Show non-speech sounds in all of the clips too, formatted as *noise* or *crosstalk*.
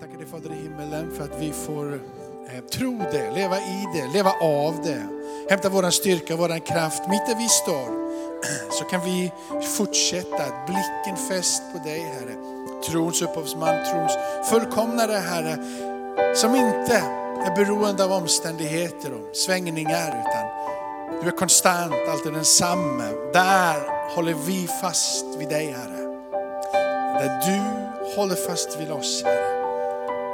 Tackar dig Fader i himmelen för att vi får eh, tro det, leva i det, leva av det. Hämta våran styrka, våran kraft. Mitt där vi står *clears throat* så kan vi fortsätta, att blicken fäst på dig Herre. Trons upphovsman, trons fullkomnare Herre. Som inte är beroende av omständigheter och svängningar utan du är konstant, alltid densamme. Där håller vi fast vid dig Herre. Där du håller fast vid oss Herre.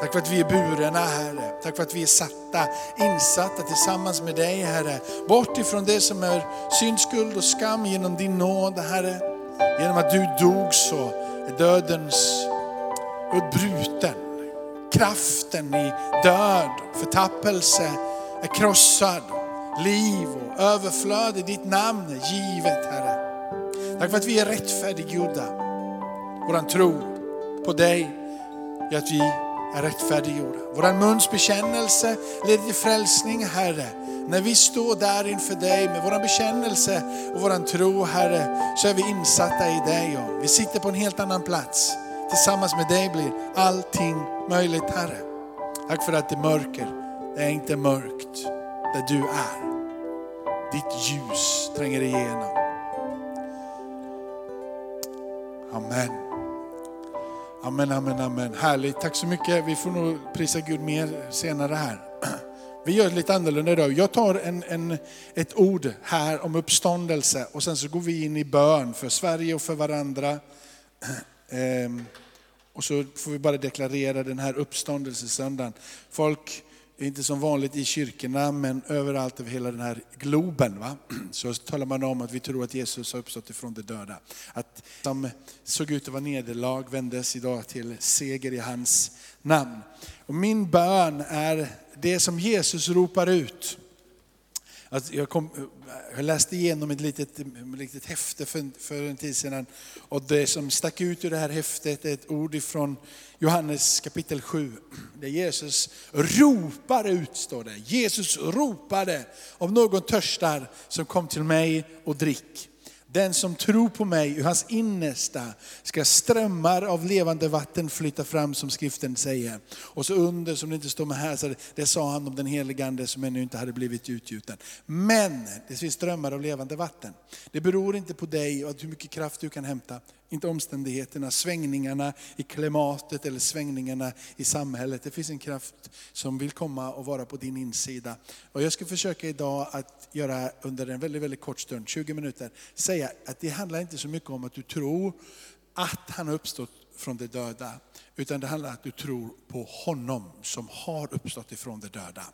Tack för att vi är burna Herre. Tack för att vi är satta, insatta tillsammans med dig Herre. Bort ifrån det som är synd, skuld och skam genom din nåd Herre. Genom att du dog så är dödens bruten. Kraften i död, förtappelse är krossad. Liv och överflöd i ditt namn är givet Herre. Tack för att vi är rättfärdiggjorda. Våran tro på dig gör att vi är rättfärdiggjorda. Vår muns bekännelse leder till frälsning Herre. När vi står där inför dig med vår bekännelse och vår tro Herre, så är vi insatta i dig och vi sitter på en helt annan plats. Tillsammans med dig blir allting möjligt Herre. Tack för att det är mörker, det är inte mörkt där du är. Ditt ljus tränger igenom. Amen. Amen, amen, amen. Härligt, tack så mycket. Vi får nog prisa Gud mer senare här. *clears throat* Vi gör lite annorlunda idag. Jag tar en, en, ett ord här om uppståndelse och sen så går vi in i bön för Sverige och för varandra. *clears throat* Ehm, och så får vi bara deklarera den här uppståndelsesöndagen. Folk inte som vanligt i kyrkorna, men överallt över hela den här globen. Va? Så talar man om att vi tror att Jesus har uppstått ifrån de döda. Att som såg ut att vara nederlag vändes idag till seger i hans namn. Och min bön är det som Jesus ropar ut. Alltså jag, kom, jag läste igenom ett litet, ett litet häfte för, för en tid sedan och det som stack ut ur det här häftet är ett ord ifrån Johannes kapitel 7. Där Jesus ropar ut, står det. Jesus ropade, om någon törstar som kom till mig och drick. Den som tror på mig, ur hans innersta ska strömmar av levande vatten flytta fram som skriften säger. Och så under, som det inte står med här, så det, det sa han om den helige ande som ännu inte hade blivit utgjuten. Men det finns strömmar av levande vatten. Det beror inte på dig och hur mycket kraft du kan hämta. Inte omständigheterna, svängningarna i klimatet eller svängningarna i samhället. Det finns en kraft som vill komma och vara på din insida. Och jag ska försöka idag att göra under en väldigt, väldigt kort stund, 20 minuter, säga att det handlar inte så mycket om att du tror att han har uppstått från de döda. Utan det handlar om att du tror på honom som har uppstått ifrån de döda.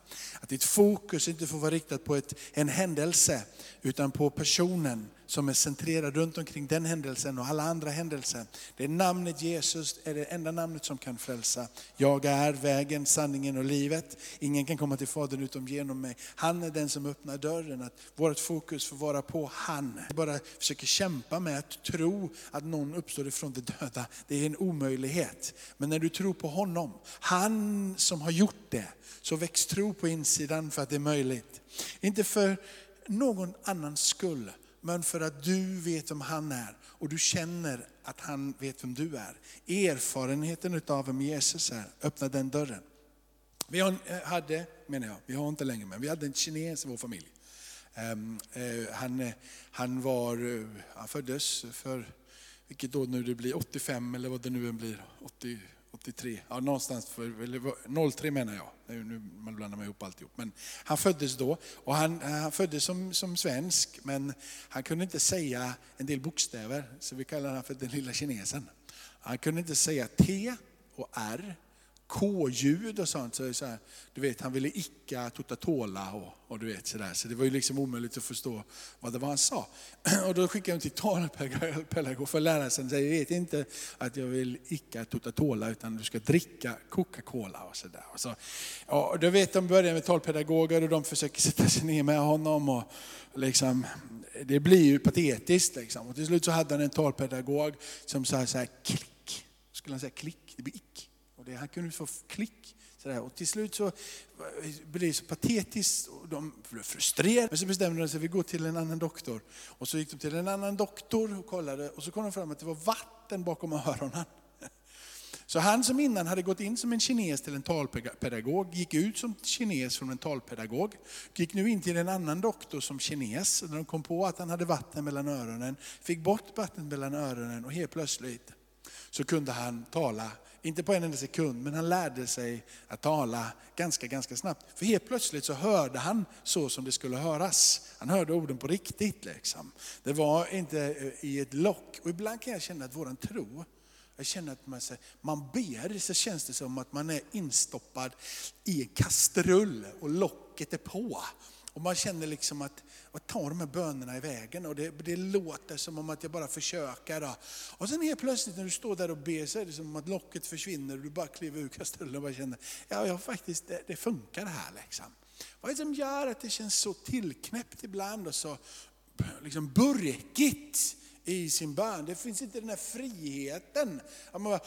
Att ditt fokus inte får vara riktat på ett, en händelse, utan på personen som är centrerad runt omkring den händelsen och alla andra händelser. Det är namnet Jesus, är det enda namnet som kan frälsa. Jag är vägen, sanningen och livet. Ingen kan komma till Fadern utom genom mig. Han är den som öppnar dörren. Att vårt fokus får vara på han. Vi bara försöker kämpa med att tro att någon uppstår ifrån de döda. Det är en omöjlighet. Men när du tror på honom, han som har gjort det, så väcks tro på insidan för att det är möjligt. Inte för någon annans skull, men för att du vet vem han är och du känner att han vet vem du är. Erfarenheten av vem Jesus är, öppna den dörren. Vi eh, hade, menar jag, vi har inte längre, men vi hade en kines i vår familj. Ehm, eh, han, eh, han, var, han föddes för, vilket då nu det blir, 85 eller vad det nu än blir, 80, 83, ja någonstans för, eller 03 menar jag, nu man blandar man ihop alltihop. Men han föddes då och han, eh, han föddes som, som svensk men han kunde inte säga en del bokstäver så vi kallar honom för den lilla kinesen. Han kunde inte säga T och R K-ljud och sånt. Så, så här, du vet, han ville icka tutatola och, och du vet sådär. Så det var ju liksom omöjligt att förstå vad det var han sa. *clears throat* Och då skickade jag till talpedagog för att lära sig. Jag vet inte att jag vill icka tutatola utan du ska dricka Coca-Cola och sådär. Och så, och då vet de börjar med talpedagoger och de försöker *laughs* sätta sig ner med honom. Och liksom, det blir ju patetiskt. Liksom. Och till slut så hade han en talpedagog som sa så här, klick. Skulle han säga klick, det blir ick det. Han kunde få klick. Sådär. Och till slut så eh, blev det så patetiskt och de blev frustrerade. Men så bestämde de sig för att gå till en annan doktor. Och så gick de till en annan doktor och kollade och så kom de fram att det var vatten bakom öronen. *laughs* Så han som innan hade gått in som en kines till en talpedagog, gick ut som kines från en talpedagog, gick nu in till en annan doktor som kines. När de kom på att han hade vatten mellan öronen, fick bort vattnet mellan öronen och helt plötsligt så kunde han tala, inte på en enda sekund, men han lärde sig att tala ganska, ganska snabbt. För helt plötsligt så hörde han så som det skulle höras. Han hörde orden på riktigt. Liksom. Det var inte eh, i ett lock. Och ibland kan jag känna att våran tro, jag känner att man, man ber så känns det som att man är instoppad i en kastrull och locket är på. Och man känner liksom att, vad tar de här bönerna i vägen och det, det låter som om att jag bara försöker. Då. Och sen helt plötsligt när du står där och ber så är det som att locket försvinner och du bara kliver ur kastrullen och bara känner, ja, jag faktiskt det, det funkar det här. Liksom. Vad är det som gör att det känns så tillknäppt ibland och så liksom burkigt i sin bön? Det finns inte den här friheten. Att man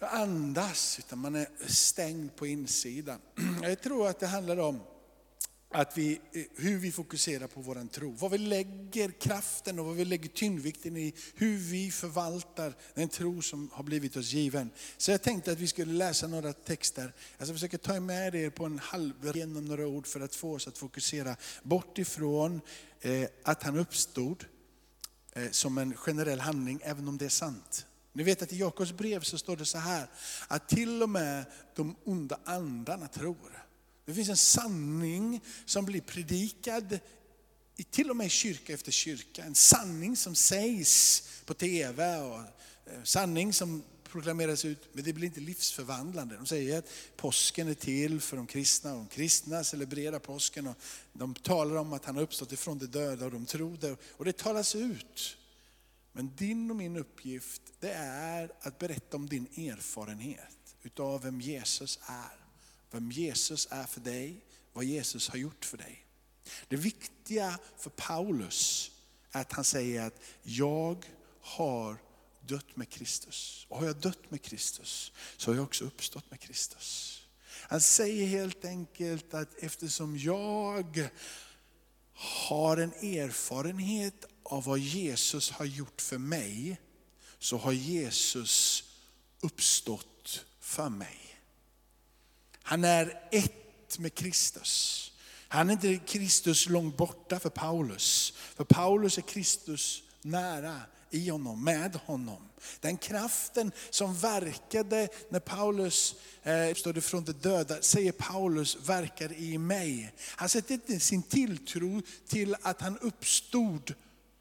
bara andas, utan man är stängd på insidan. Jag tror att det handlar om att vi, eh, hur vi fokuserar på vår tro. Vad vi lägger kraften och vad vi lägger tyngdvikten i. Hur vi förvaltar den tro som har blivit oss given. Så jag tänkte att vi skulle läsa några texter. Alltså, jag ska försöka ta med er på en halv genom några ord för att få oss att fokusera bort ifrån eh, att han uppstod eh, som en generell handling, även om det är sant. Ni vet att i Jakobs brev så står det så här, att till och med de onda andarna tror. Det finns en sanning som blir predikad i till och med kyrka efter kyrka. En sanning som sägs på tv och eh, sanning som proklameras ut, men det blir inte livsförvandlande. De säger att påsken är till för de kristna och de kristna celebrerar påsken. Och de talar om att han har uppstått ifrån de döda och de tror det. Och det talas ut. Men din och min uppgift det är att berätta om din erfarenhet utav vem Jesus är vem Jesus är för dig, vad Jesus har gjort för dig. Det viktiga för Paulus är att han säger att jag har dött med Kristus. Och har jag dött med Kristus så har jag också uppstått med Kristus. Han säger helt enkelt att eftersom jag har en erfarenhet av vad Jesus har gjort för mig, så har Jesus uppstått för mig. Han är ett med Kristus. Han är inte Kristus långt borta för Paulus. För Paulus är Kristus nära i honom, med honom. Den kraften som verkade när Paulus eh, uppstod från de döda, säger Paulus, verkar i mig. Han sätter inte sin tilltro till att han uppstod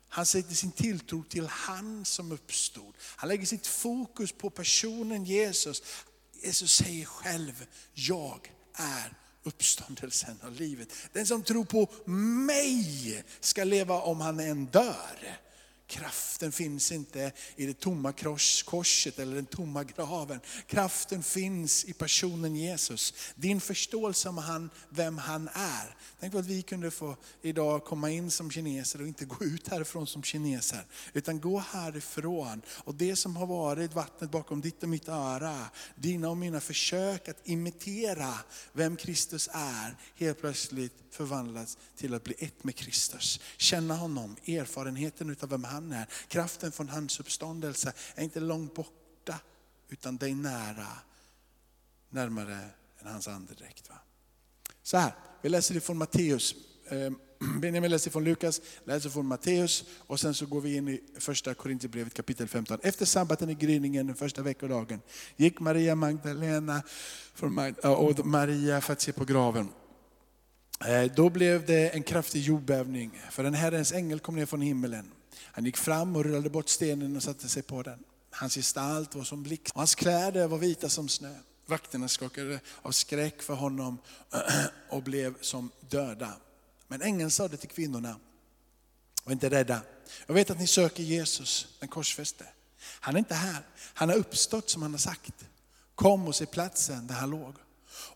han sätter sin tilltro till han som uppstod. Han lägger sitt fokus på personen Jesus. Jesus säger själv, jag är uppståndelsen och livet. Den som tror på mig ska leva om han än dör. Kraften finns inte i det tomma korset eller den tomma graven. Kraften finns i personen Jesus. Din förståelse om han, vem han är. Tänk på att vi kunde få idag komma in som kineser och inte gå ut härifrån som kineser. Utan gå härifrån. Och det som har varit vattnet bakom ditt och mitt öra, dina och mina försök att imitera vem Kristus är, helt plötsligt förvandlas till att bli ett med Kristus. Känna honom, erfarenheten utav vem han är. Kraften från hans uppståndelse är inte långt borta, utan dig nära. Närmare än hans andedräkt. Va? Så här, vi läser ifrån Matteus. Eh, *clears throat* Benjamin läser från Lukas, läser från Matteus och sen så går vi in i första Korinthierbrevet kapitel 15. Efter sabbaten i gryningen, den första veckodagen, gick Maria Magdalena och Maria för att se på graven. Eh, då blev det en kraftig jordbävning, för en Herrens ängel kom ner från himmelen. Han gick fram och rullade bort stenen och satte sig på den. Hans gestalt var som blixt och hans kläder var vita som snö. Vakterna skakade av skräck för honom *clears throat* och blev som döda. Men ängeln sade till kvinnorna, var inte rädda. Jag vet att ni söker Jesus, den korsfäste. Han är inte här, han har uppstått som han har sagt. Kom och se platsen där han låg.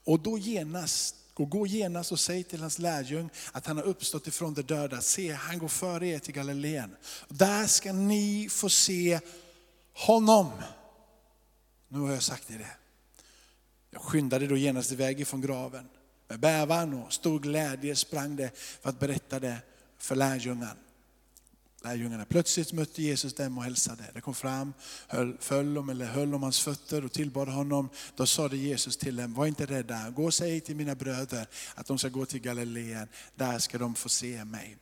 Och då genast och gå genast och säg till hans lärjung att han har uppstått ifrån de döda. Se, han går före er till Galileen. Där ska ni få se honom. Nu har jag sagt er det. Jag skyndade då genast iväg ifrån graven. Med bävan och stor glädje sprang det för att berätta det för lärjungarna lärjungarna. Plötsligt mötte Jesus dem och hälsade. De kom fram, höll, föll om, eller höll om hans fötter och tillbad honom. Då sade Jesus till dem, var inte rädda, gå och säg till mina bröder att de ska gå till Galileen, där ska de få se mig.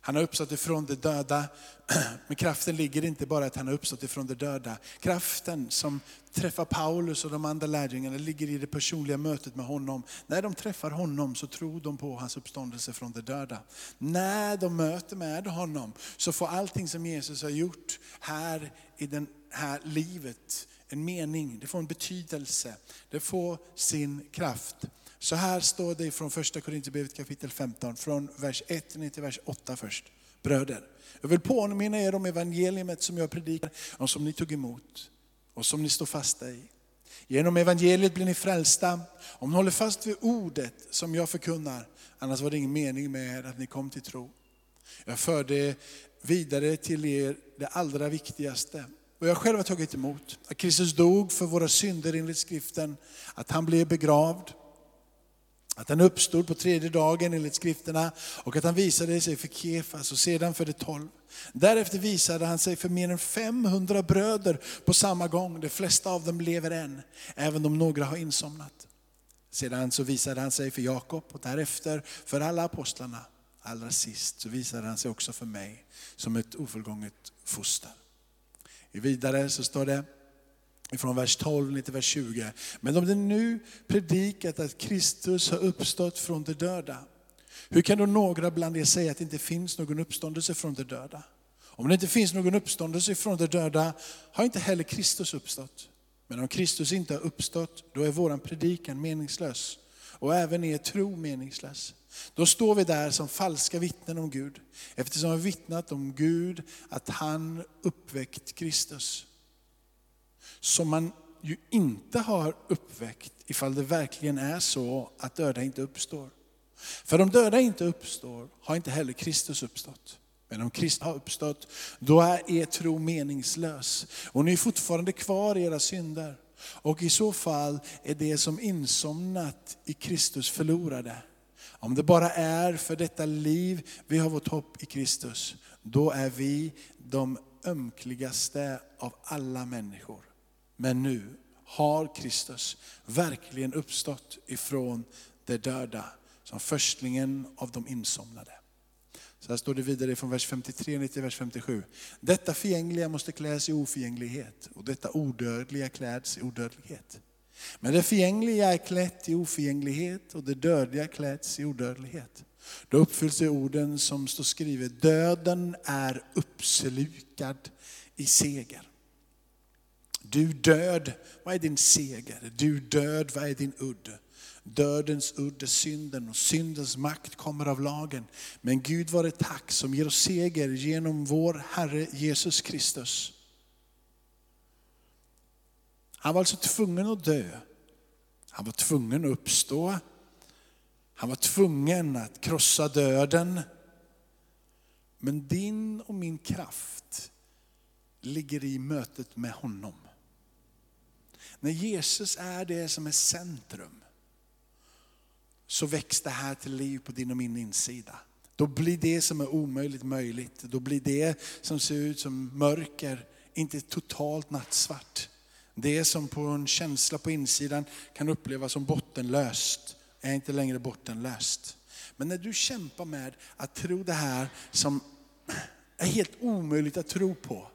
Han har uppstått ifrån de döda, *clears throat* men kraften ligger inte bara att han har uppstått ifrån de döda. Kraften som träffar Paulus och de andra lärjungarna ligger i det personliga mötet med honom. När de träffar honom så tror de på hans uppståndelse från de döda. När de möter med honom så får allting som Jesus har gjort här i det här livet en mening, det får en betydelse, det får sin kraft. Så här står det från första Korinthierbrevet kapitel 15, från vers 1 ner till vers 8 först. Bröder, jag vill påminna er om evangeliet som jag predikar och som ni tog emot och som ni står fasta i. Genom evangeliet blir ni frälsta om ni håller fast vid ordet som jag förkunnar. Annars var det ingen mening med att ni kom till tro. Jag förde vidare till er det allra viktigaste. Och jag själv har tagit emot. Att Kristus dog för våra synder enligt skriften. Att han blev begravd att han uppstod på tredje dagen enligt skrifterna och att han visade sig för Kefas och sedan för de tolv. Därefter visade han sig för mer än 500 bröder på samma gång. De flesta av dem lever än, även om några har insomnat. Sedan så visade han sig för Jakob och därefter för alla apostlarna. Allra sist så visade han sig också för mig som ett ofullgånget foster. Vidare så står det, från vers 12 till vers 20. Men om det nu predikat att Kristus har uppstått från de döda, hur kan då några bland er säga att det inte finns någon uppståndelse från de döda? Om det inte finns någon uppståndelse från de döda har inte heller Kristus uppstått. Men om Kristus inte har uppstått, då är våran predikan meningslös och även er tro meningslös. Då står vi där som falska vittnen om Gud, eftersom vi har vittnat om Gud att han uppväckt Kristus som man ju inte har uppväckt ifall det verkligen är så att döda inte uppstår. För om döda inte uppstår har inte heller Kristus uppstått. Men om Kristus har uppstått, då är er tro meningslös. Och ni är fortfarande kvar i era synder. Och i så fall är det som insomnat i Kristus förlorade. Om det bara är för detta liv vi har vårt hopp i Kristus, då är vi de ömkligaste av alla människor. Men nu har Kristus verkligen uppstått ifrån de döda som förstlingen av de insomnade. Så här står det vidare från vers 53 till vers 57. Detta förgängliga måste kläs i oförgänglighet och detta odödliga kläds i odödlighet. Men det förgängliga är klätt i oförgänglighet och det dödliga kläds i odödlighet. Då uppfylls de orden som står skrivet, döden är uppslukad i seger. Du död, vad är din seger? Du död, vad är din udd? Dödens udd är synden och syndens makt kommer av lagen. Men Gud var det tack som ger oss seger genom vår Herre Jesus Kristus. Han var alltså tvungen att dö. Han var tvungen att uppstå. Han var tvungen att krossa döden. Men din och min kraft ligger i mötet med honom. När Jesus är det som är centrum, så väcks det här till liv på din och min insida. Då blir det som är omöjligt möjligt. Då blir det som ser ut som mörker inte totalt nattsvart. Det som på en känsla på insidan kan upplevas som bottenlöst är inte längre bottenlöst. Men när du kämpar med att tro det här som är helt omöjligt att tro på,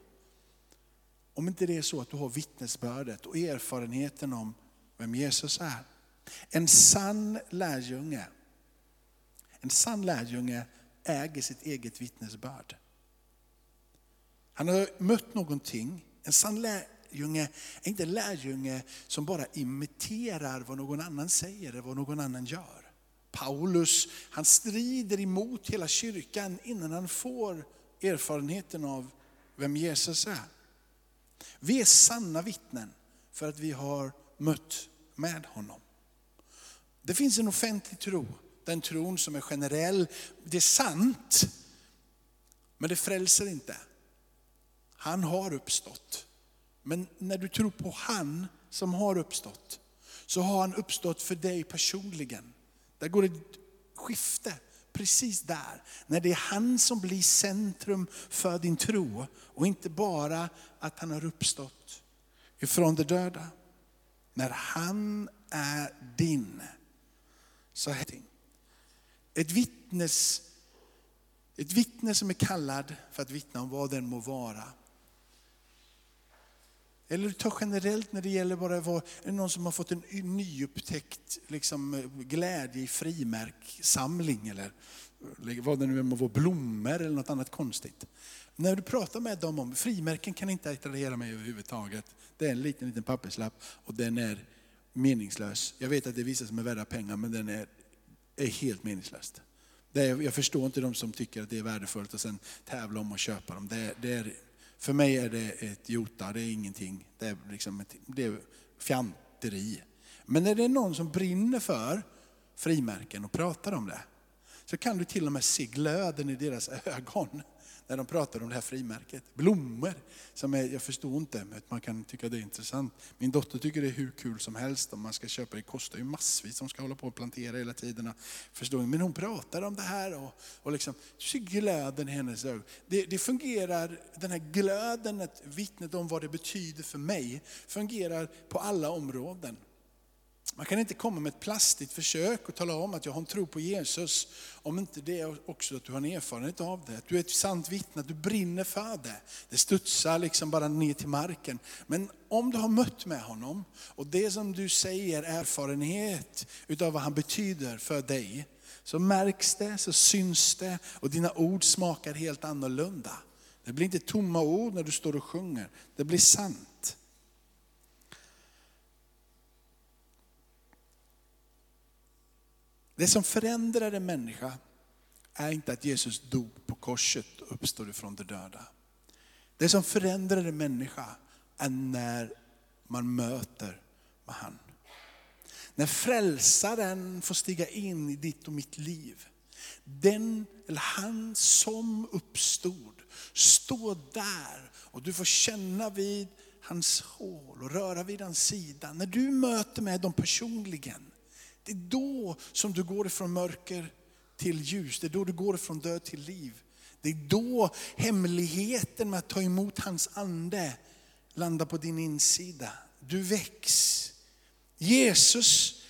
om inte det är så att du har vittnesbördet och erfarenheten om vem Jesus är. En sann lärjunge, en sann lärjunge äger sitt eget vittnesbörd. Han har mött någonting. En sann lärjunge är inte en lärjunge som bara imiterar vad någon annan säger eller vad någon annan gör. Paulus, han strider emot hela kyrkan innan han får erfarenheten av vem Jesus är. Vi är sanna vittnen för att vi har mött med honom. Det finns en offentlig tro, den tron som är generell. Det är sant, men det frälser inte. Han har uppstått. Men när du tror på han som har uppstått, så har han uppstått för dig personligen. Där går ett skifte precis där, när det är han som blir centrum för din tro och inte bara att han har uppstått ifrån de döda. När han är din, så är det ett vittnes, ett vittne som är kallad för att vittna om vad den må vara. Eller ta generellt när det gäller bara vad, är det någon som har fått en nyupptäckt liksom, glädje i frimärksamling eller vad det nu är, vara, blommor eller något annat konstigt. När du pratar med dem om, frimärken kan inte attrahera mig överhuvudtaget. Det är en liten, liten papperslapp och den är meningslös. Jag vet att det är vissa som är värda pengar men den är, är helt meningslös. Det är, jag förstår inte de som tycker att det är värdefullt och sen tävla om att köpa dem. Det, det är för mig är det ett jota, det är ingenting. Det är, liksom ett, det är fjanteri. Men är det någon som brinner för frimärken och pratar om det, så kan du till och med se glöden i deras ögon när de pratar om det här frimärket. Blommor, som är, jag förstår inte, men man kan tycka det är intressant. Min dotter tycker det är hur kul som helst om man ska köpa, det kostar ju massvis, de ska hålla på och plantera hela tiden. Förstår Men hon pratar om det här och, och liksom, glöden i hennes ögon. Det, det fungerar, den här glöden, vittnet om vad det betyder för mig, fungerar på alla områden. Man kan inte komma med ett plastigt försök och tala om att jag har en tro på Jesus, om inte det är också att du har en erfarenhet av det. Att du är ett sant vittne, att du brinner för det. Det studsar liksom bara ner till marken. Men om du har mött med honom, och det som du säger är erfarenhet utav vad han betyder för dig, så märks det, så syns det och dina ord smakar helt annorlunda. Det blir inte tomma ord när du står och sjunger, det blir sant. Det som förändrar en människa är inte att Jesus dog på korset och uppstod ifrån de döda. Det som förändrar en människa är när man möter med han. När frälsaren får stiga in i ditt och mitt liv. Den eller han som uppstod står där och du får känna vid hans hål och röra vid hans sida. När du möter med dem personligen det är då som du går ifrån mörker till ljus. Det är då du går ifrån död till liv. Det är då hemligheten med att ta emot hans ande landar på din insida. Du väcks. Jesus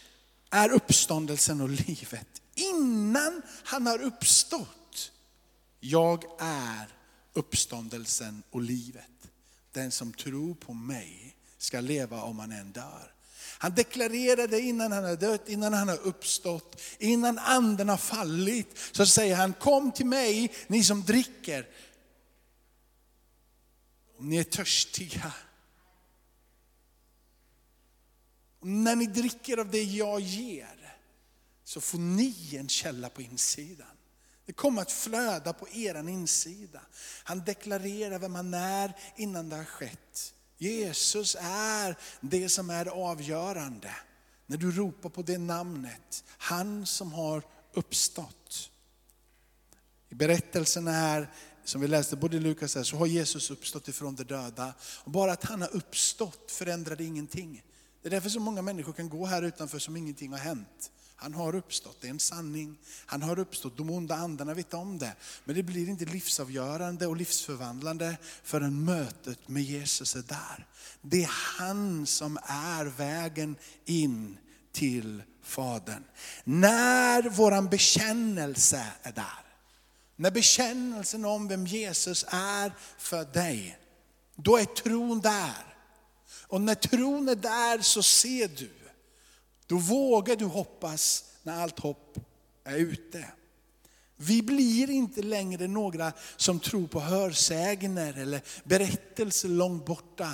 är uppståndelsen och livet. Innan han har uppstått. Jag är uppståndelsen och livet. Den som tror på mig ska leva om han än dör. Han deklarerade innan han har dött, innan han har uppstått, innan anden har fallit. Så säger han, kom till mig ni som dricker. Om ni är törstiga. Och när ni dricker av det jag ger, så får ni en källa på insidan. Det kommer att flöda på er insida. Han deklarerar vem han är innan det har skett. Jesus är det som är avgörande. När du ropar på det namnet, han som har uppstått. I berättelsen här, som vi läste både i Lukas här, så har Jesus uppstått ifrån de döda. Och bara att han har uppstått förändrade ingenting. Det är därför så många människor kan gå här utanför som ingenting har hänt. Han har uppstått, det är en sanning. Han har uppstått, de onda andarna vet om det. Men det blir inte livsavgörande och livsförvandlande förrän mötet med Jesus är där. Det är han som är vägen in till Fadern. När våran bekännelse är där, när bekännelsen om vem Jesus är för dig, då är tron där. Och när tron är där så ser du då vågar du hoppas när allt hopp är ute. Vi blir inte längre några som tror på hörsägner eller berättelser långt borta.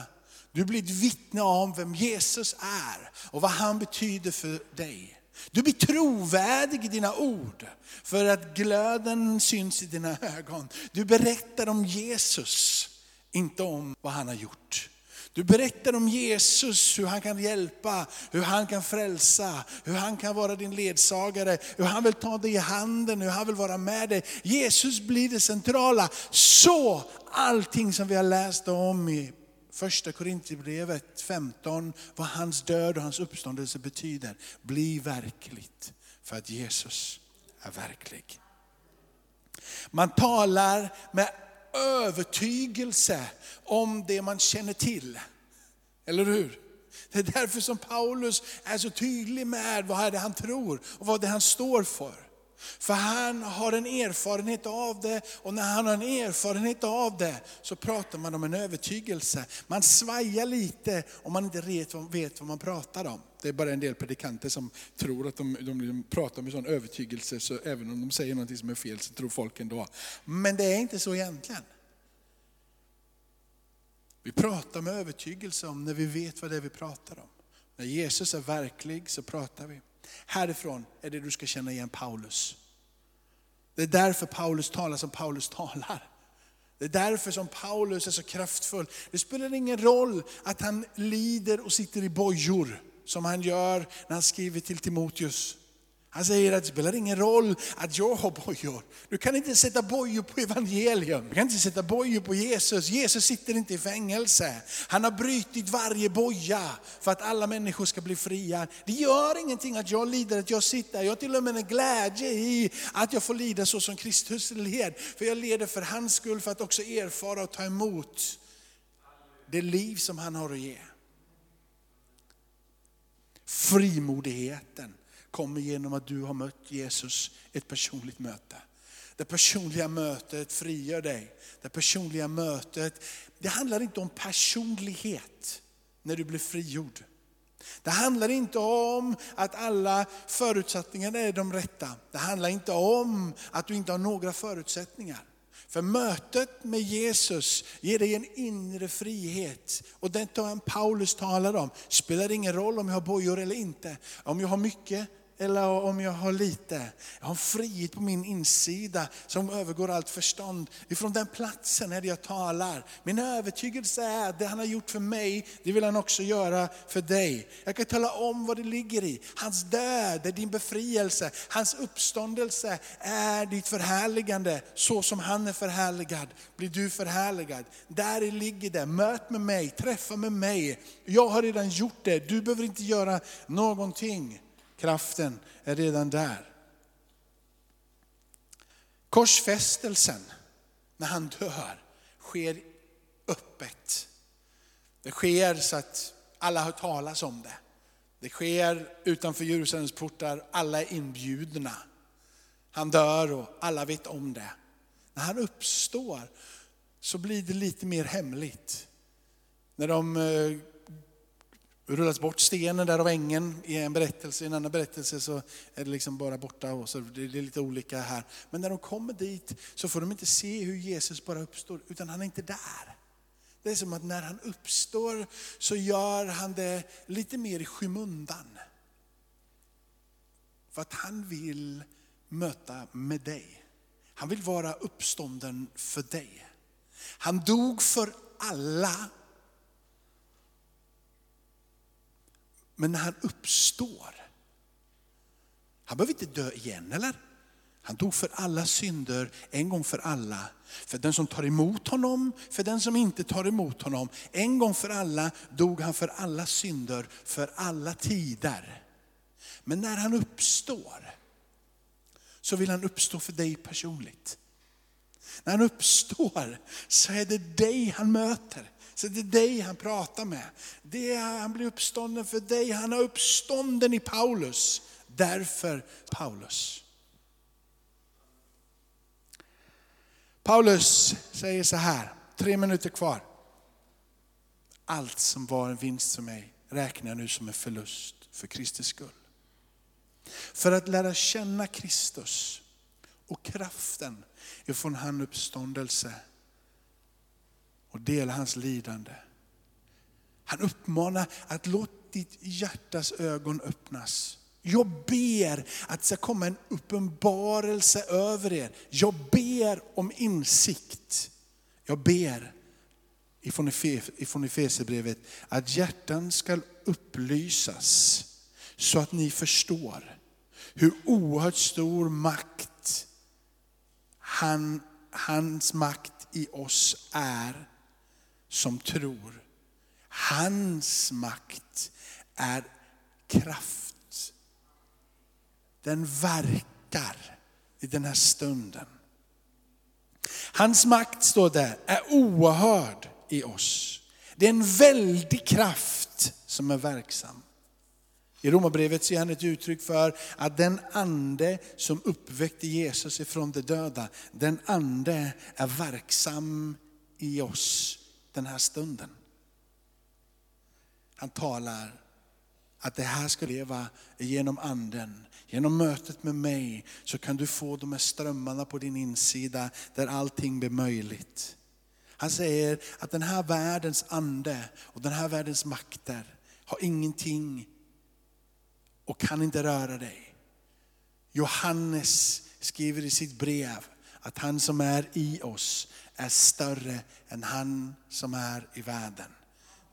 Du blir ett vittne om vem Jesus är och vad han betyder för dig. Du blir trovärdig i dina ord för att glöden syns i dina ögon. Du berättar om Jesus, inte om vad han har gjort. Du berättar om Jesus, hur han kan hjälpa, hur han kan frälsa, hur han kan vara din ledsagare, hur han vill ta dig i handen, hur han vill vara med dig. Jesus blir det centrala. Så allting som vi har läst om i första Korintierbrevet 15, vad hans död och hans uppståndelse betyder, blir verkligt. För att Jesus är verklig. Man talar med övertygelse om det man känner till. Eller hur? Det är därför som Paulus är så tydlig med vad det är han tror och vad det är han står för. För han har en erfarenhet av det och när han har en erfarenhet av det så pratar man om en övertygelse. Man svajar lite om man inte vet vad man pratar om. Det är bara en del predikanter som tror att de, de liksom pratar med sån övertygelse så även om de säger något som är fel så tror folk ändå. Men det är inte så egentligen. Vi pratar med övertygelse om när vi vet vad det är vi pratar om. När Jesus är verklig så pratar vi. Härifrån är det du ska känna igen Paulus. Det är därför Paulus talar som Paulus talar. Det är därför som Paulus är så kraftfull. Det spelar ingen roll att han lider och sitter i bojor som han gör när han skriver till Timoteus. Han säger att det spelar ingen roll att jag har bojor. Du kan inte sätta bojor på evangelium. Du kan inte sätta bojor på Jesus. Jesus sitter inte i fängelse. Han har brutit varje boja för att alla människor ska bli fria. Det gör ingenting att jag lider, att jag sitter. Jag har till och med en glädje i att jag får lida så som Kristus led. För jag leder för hans skull, för att också erfara och ta emot det liv som han har att ge. Frimodigheten kommer genom att du har mött Jesus, ett personligt möte. Det personliga mötet frigör dig. Det personliga mötet, det handlar inte om personlighet när du blir frigjord. Det handlar inte om att alla förutsättningar är de rätta. Det handlar inte om att du inte har några förutsättningar. För mötet med Jesus ger dig en inre frihet. Och den tar Paulus talar om. Spelar ingen roll om jag har bojor eller inte. Om jag har mycket eller om jag har lite. Jag har en frihet på min insida som övergår allt förstånd. Ifrån den platsen är det jag talar. Min övertygelse är att det han har gjort för mig, det vill han också göra för dig. Jag kan tala om vad det ligger i. Hans död är din befrielse. Hans uppståndelse är ditt förhärligande. Så som han är förhärligad blir du förhärligad. Där ligger det. Möt med mig, träffa med mig. Jag har redan gjort det. Du behöver inte göra någonting. Kraften är redan där. Korsfästelsen, när han dör, sker öppet. Det sker så att alla hör talas om det. Det sker utanför Jerusalems portar, alla är inbjudna. Han dör och alla vet om det. När han uppstår så blir det lite mer hemligt. När de eh, rullas bort stenen där av ängen i en berättelse. I en annan berättelse så är det liksom bara borta. Och så det är lite olika här. Men när de kommer dit så får de inte se hur Jesus bara uppstår, utan han är inte där. Det är som att när han uppstår så gör han det lite mer i skymundan. För att han vill möta med dig. Han vill vara uppstånden för dig. Han dog för alla Men när han uppstår, han behöver inte dö igen eller? Han dog för alla synder en gång för alla. För den som tar emot honom, för den som inte tar emot honom. En gång för alla dog han för alla synder, för alla tider. Men när han uppstår, så vill han uppstå för dig personligt. När han uppstår så är det dig han möter. Så det är dig han pratar med. Det är, han blir uppstånden för dig. Han har uppstånden i Paulus. Därför Paulus. Paulus säger så här, tre minuter kvar. Allt som var en vinst för mig räknar jag nu som en förlust för Kristus skull. För att lära känna Kristus och kraften ifrån hans uppståndelse och dela hans lidande. Han uppmanar att låt ditt hjärtas ögon öppnas. Jag ber att det ska komma en uppenbarelse över er. Jag ber om insikt. Jag ber ifrån Efesierbrevet att hjärtan ska upplysas så att ni förstår hur oerhört stor makt han, hans makt i oss är som tror. Hans makt är kraft. Den verkar i den här stunden. Hans makt, står det, är oerhörd i oss. Det är en väldig kraft som är verksam. I Romarbrevet ser han ett uttryck för att den ande som uppväckte Jesus ifrån de döda, den ande är verksam i oss den här stunden. Han talar att det här ska leva genom anden. Genom mötet med mig så kan du få de här strömmarna på din insida där allting blir möjligt. Han säger att den här världens ande och den här världens makter har ingenting och kan inte röra dig. Johannes skriver i sitt brev att han som är i oss är större än han som är i världen.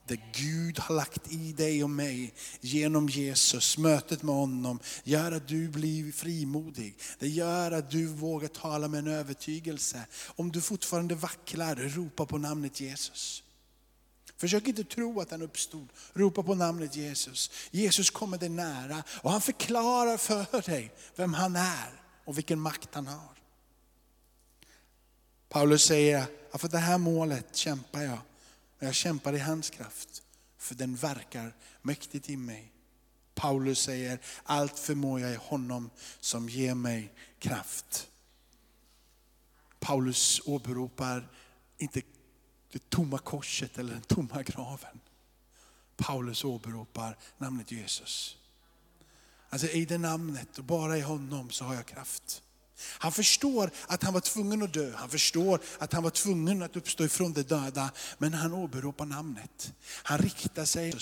Det Gud har lagt i dig och mig genom Jesus, mötet med honom, gör att du blir frimodig. Det gör att du vågar tala med en övertygelse. Om du fortfarande vacklar, ropa på namnet Jesus. Försök inte tro att han uppstod. Ropa på namnet Jesus. Jesus kommer dig nära och han förklarar för dig vem han är och vilken makt han har. Paulus säger, för det här målet kämpar jag. Och jag kämpar i hans kraft, för den verkar mäktigt i mig. Paulus säger, allt förmår jag i honom som ger mig kraft. Paulus åberopar inte det tomma korset eller den tomma graven. Paulus åberopar namnet Jesus. Alltså i det namnet och bara i honom så har jag kraft. Han förstår att han var tvungen att dö, han förstår att han var tvungen att uppstå ifrån de döda. Men han åberopar namnet. Han riktar sig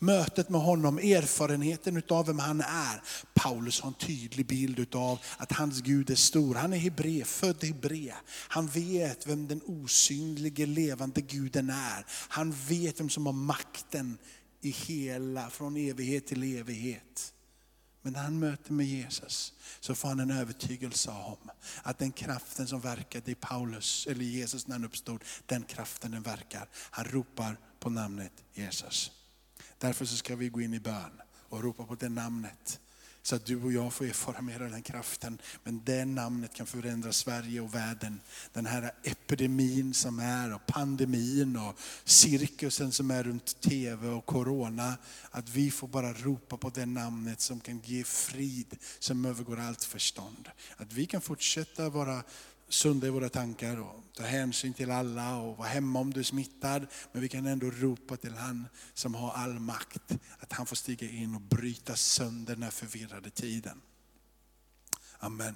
mötet med honom, erfarenheten av vem han är. Paulus har en tydlig bild av att hans Gud är stor. Han är hebre, född hebre. Han vet vem den osynlige levande guden är. Han vet vem som har makten i hela, från evighet till evighet. Men när han möter med Jesus så får han en övertygelse om att den kraften som verkade i Paulus, eller Jesus när han uppstod, den kraften den verkar. Han ropar på namnet Jesus. Därför så ska vi gå in i bön och ropa på det namnet. Så att du och jag får erfara mer av den kraften. Men det namnet kan förändra Sverige och världen. Den här epidemin som är och pandemin och cirkusen som är runt tv och corona. Att vi får bara ropa på det namnet som kan ge frid som övergår allt förstånd. Att vi kan fortsätta vara sunda i våra tankar och ta hänsyn till alla och vara hemma om du är smittad. Men vi kan ändå ropa till han som har all makt, att han får stiga in och bryta sönder den här förvirrade tiden. Amen.